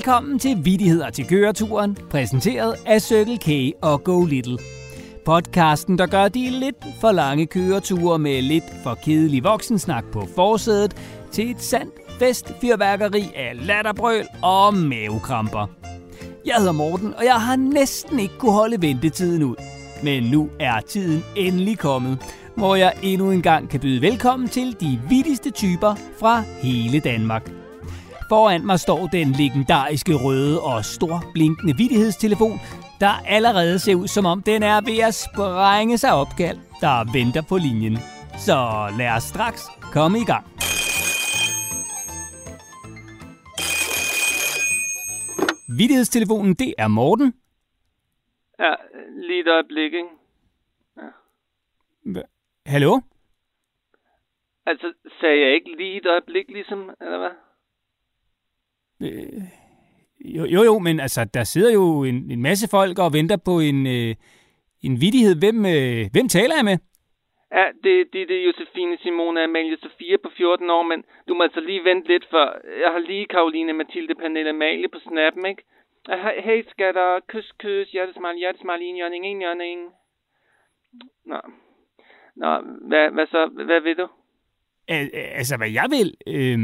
Velkommen til Vidigheder til køreturen, præsenteret af Circle K og Go Little. Podcasten, der gør de lidt for lange køreture med lidt for kedelig voksensnak på forsædet til et sandt festfyrværkeri af latterbrøl og mavekramper. Jeg hedder Morten, og jeg har næsten ikke kunne holde ventetiden ud. Men nu er tiden endelig kommet, hvor jeg endnu en gang kan byde velkommen til de vittigste typer fra hele Danmark. Foran mig står den legendariske røde og stor blinkende vittighedstelefon, der allerede ser ud som om den er ved at sprænge sig opkald, der venter på linjen. Så lad os straks komme i gang. Vittighedstelefonen, det er Morten. Ja, lige et øjeblik, ikke? Hva- Hallo? Altså, sagde jeg ikke lige et øjeblik, ligesom, eller hvad? Øh, jo, jo, jo, men altså, der sidder jo en, en masse folk og venter på en, øh, en vittighed. Hvem, øh, hvem taler jeg med? Ja, det, det, det er Josefine Simone Amalie Sofia på 14 år, men du må altså lige vente lidt, for jeg har lige Karoline Mathilde Pernille Amalie på snappen, ikke? Hey, skatter, kys, kys, hjertesmile, hjertesmile, en hjørning, en hjørning. Nå. Nå, hvad, hvad så? Hvad vil du? Al- altså, hvad jeg vil? Øh,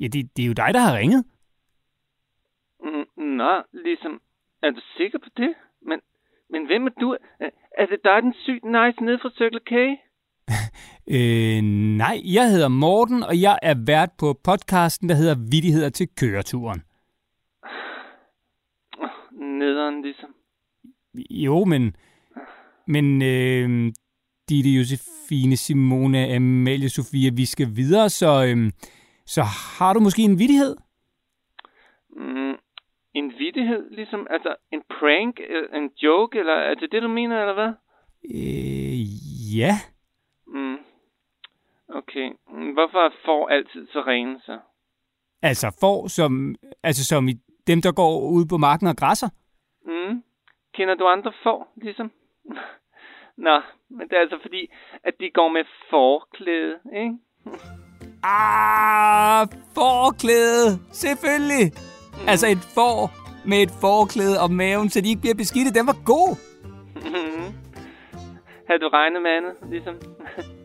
ja, det, det er jo dig, der har ringet. Mm, Nå, ligesom, er du sikker på det? Men, men hvem er du? Er- Er det dig, den sygt nice nede fra Circle K? Øh, nej, jeg hedder Morten, og jeg er vært på podcasten, der hedder Vittigheder til køreturen. Nederen, ligesom. Jo, men... Men øh, Ditte Josefine Simone Amalie Sofia, vi skal videre, så, øh, så har du måske en vittighed? Mm, en vittighed, ligesom, altså en prank, øh, en joke, eller er det det, du mener, eller hvad? Øh, ja. Mm. Okay. Mm, Hvorfor er får altid så rene, så? Altså får, som, altså som i dem, der går ud på marken og græsser. Mm. Kender du andre får, ligesom? Nå, men det er altså fordi, at de går med forklæde, ikke? Ah, forklæde. Selvfølgelig. Mm. Altså et får med et forklæde om maven, så de ikke bliver beskidte. Den var god. Mhm. Havde du regnet med andet, ligesom?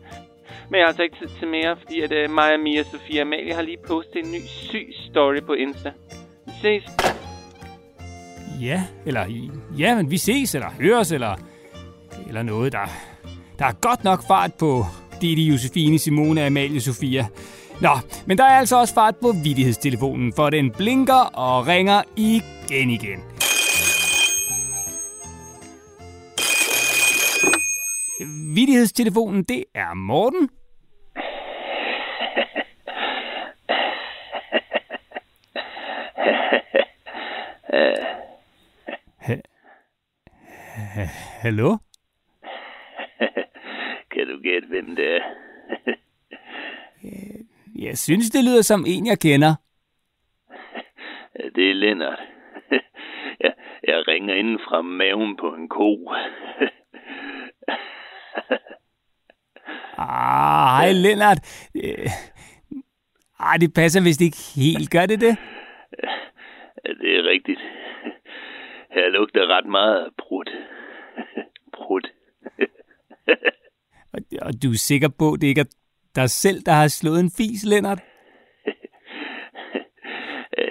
Men jeg har altså ikke tid til mere, fordi at uh, mig og Mia Sofia Amalie har lige postet en ny syg story på Insta. Vi ses. Ja, eller ja, men vi ses, eller høres, eller, eller noget, der, der er godt nok fart på Didi Josefine Simone Amalie Sofia. Nå, men der er altså også fart på vidighedstelefonen, for den blinker og ringer igen igen. Vidighedstelefonen, det er Morten. Ha- Hallo? Kan du gætte, hvem det er? Jeg synes, det lyder som en, jeg kender. Det er Lennart. Jeg, jeg ringer inden fra maven på en ko. Ah, hej Lennart. Ah, det passer vist ikke helt. Gør det det? Det er rigtigt. Her lugter ret meget af prut. Prut. Og, og du er sikker på, det ikke er dig selv, der har slået en fis, Lennart?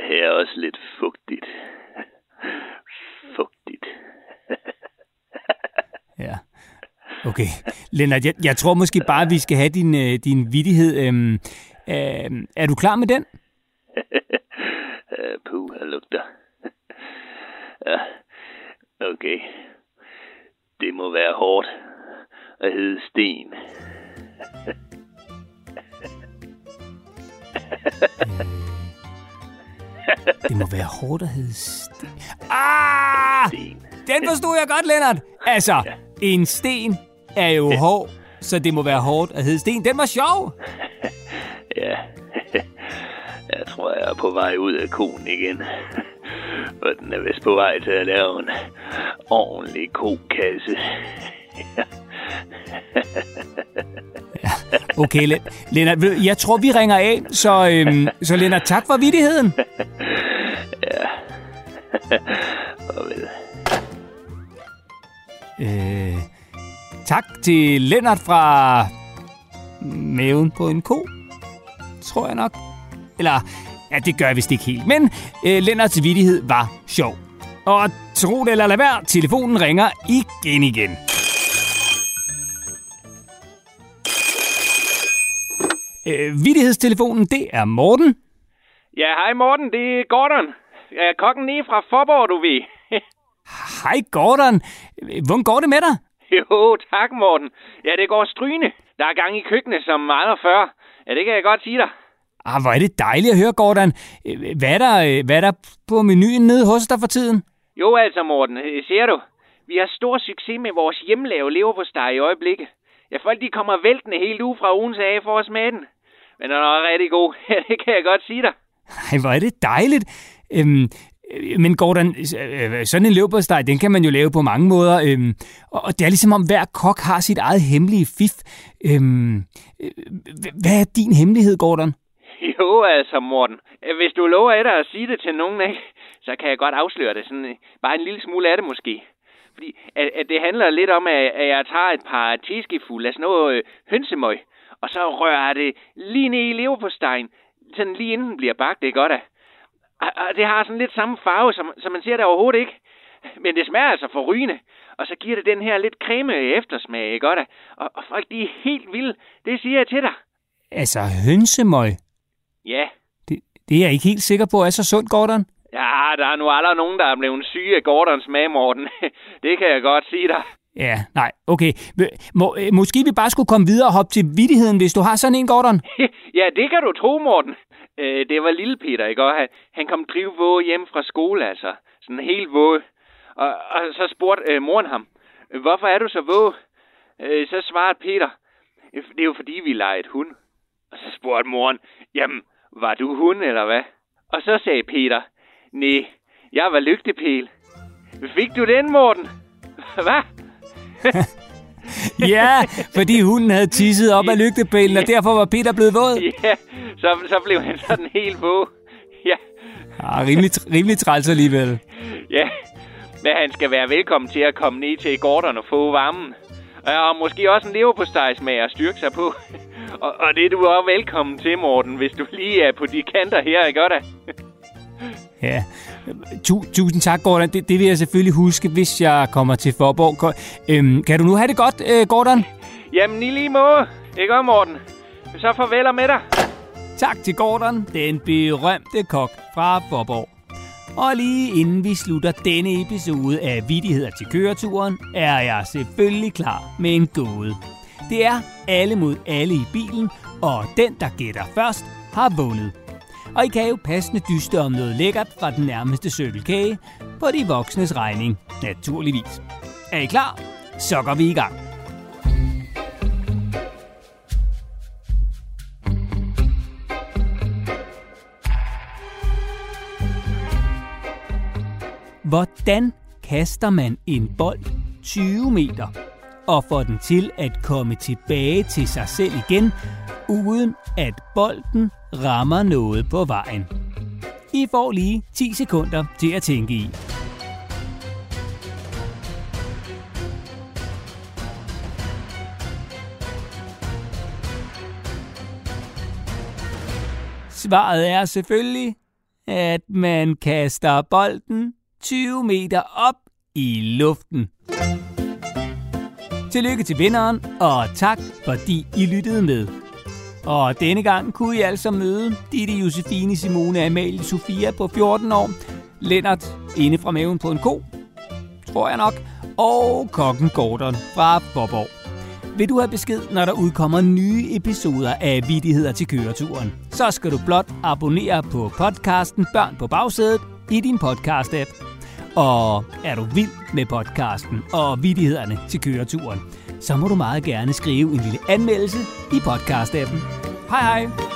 Her er også lidt fugtigt. Fugtigt. Ja. Okay. Lennart, jeg, jeg tror måske bare, vi skal have din, øh, din vittighed. Øhm, øh, er du klar med den? Puh, her lugter. Okay. Det må være hårdt at hedde Sten. Det må være hårdt at hedde sten. Ah! Sten. Den forstod jeg godt, Lennart. Altså, en sten er jo hård, så det må være hårdt at hedde sten. Den var sjov. Ja. Jeg tror, jeg er på vej ud af konen igen. Og den er vist på vej til at lave en ordentlig kokasse. Okay, Len- Lennart, jeg tror, vi ringer af. Så, øhm, så Lennart, tak for vittigheden. Farvel. Øh, tak til Lennart fra maven på en ko, tror jeg nok. Eller, ja, det gør jeg vist ikke helt. Men øh, Lennarts vidighed var sjov. Og tro det eller lad være, telefonen ringer igen igen. Øh, vidighedstelefonen, det er Morten. Ja, hej Morten, det er Gordon. Ja, kokken nede fra Forborg, du ved. Hej Gordon. Hvordan går det med dig? jo, tak Morten. Ja, det går strygende. Der er gang i køkkenet som aldrig før. Ja, det kan jeg godt sige dig. Ah, hvor er det dejligt at høre, Gordon. Hvad er der, hvad er der på menuen nede hos dig for tiden? Jo, altså Morten, ser du. Vi har stor succes med vores hjemlave leverpostej i øjeblikket. Ja, folk de kommer væltende helt uge fra ugens af for at smage den. Men den er rigtig god. Det kan jeg godt sige dig. Ej, hvor er det dejligt. Øhm, men Gordon, øh, sådan en leverpostej, den kan man jo lave på mange måder. Øhm, og det er ligesom om hver kok har sit eget hemmelige fif. Øhm, øh, hvad er din hemmelighed, Gordon? Jo, altså Morten. Hvis du lover et at sige det til nogen, ikke, så kan jeg godt afsløre det. Sådan, bare en lille smule af det måske. Fordi at, at det handler lidt om, at, at jeg tager et par teskefulde af sådan noget øh, hønsemøg, og så rører jeg det lige ned i leverpostejen, sådan lige inden den bliver bagt, det er godt af. Og, og det har sådan lidt samme farve, som, som man ser det overhovedet ikke. Men det smager altså for rygende. Og så giver det den her lidt creme eftersmag, ikke godt? Og, og folk, de er helt vilde. Det siger jeg til dig. Altså hønsemøg? Ja. Det, det er jeg ikke helt sikker på er så sundt, Gordon. Ja, der er nu aldrig nogen, der er blevet syge af Gordons smag, Morten. det kan jeg godt sige dig. Ja, nej, okay. Må, øh, måske vi bare skulle komme videre og hoppe til vidtigheden, hvis du har sådan en, Gordon? ja, det kan du tro, Morten. Øh, det var lille Peter, ikke? Og han, han kom drive hjem fra skole, altså. Sådan helt våge. Og, og så spurgte øh, moren ham, hvorfor er du så våge? Øh, så svarede Peter, øh, det er jo fordi, vi leger et hund. Og så spurgte moren, jamen, var du hund, eller hvad? Og så sagde Peter, nej, jeg var lygtepæl. Fik du den, Morten? Hvad? ja, fordi hunden havde tisset op af lygtepælen, og derfor var Peter blevet våd. Ja, så, så blev han sådan helt våd. Ja. Ah, rimelig, rimelig træls alligevel. Ja, men han skal være velkommen til at komme ned til Gordon og få varmen. Og måske også en leverpostejsmag at styrke sig på. Og, og det er du også velkommen til, Morten, hvis du lige er på de kanter her, ikke godt Ja, tu, tusind tak, Gordon. Det, det vil jeg selvfølgelig huske, hvis jeg kommer til Forborg. Øhm, kan du nu have det godt, øh, Gordon? Jamen, i lige måde. Ikke om, Morten? Så farvel med dig. Tak til Gordon, den berømte kok fra Forborg. Og lige inden vi slutter denne episode af Vidigheder til køreturen, er jeg selvfølgelig klar med en gåde. Det er alle mod alle i bilen, og den, der gætter først, har vundet. Og I kan jo passende dyste om noget lækkert fra den nærmeste cykelkage på de voksnes regning, naturligvis. Er I klar? Så går vi i gang. Hvordan kaster man en bold 20 meter og får den til at komme tilbage til sig selv igen, uden at bolden rammer noget på vejen? I får lige 10 sekunder til at tænke i. Svaret er selvfølgelig, at man kaster bolden 20 meter op i luften. Tillykke til vinderen, og tak fordi I lyttede med. Og denne gang kunne I altså møde Ditte Josefine Simone Amalie Sofia på 14 år, Lennart inde fra maven på en ko, tror jeg nok, og kokken Gordon fra Boborg. Vil du have besked, når der udkommer nye episoder af Vidigheder til køreturen, så skal du blot abonnere på podcasten Børn på bagsædet i din podcast-app. Og er du vild med podcasten og vidighederne til køreturen, så må du meget gerne skrive en lille anmeldelse i podcast-appen. Hej hej!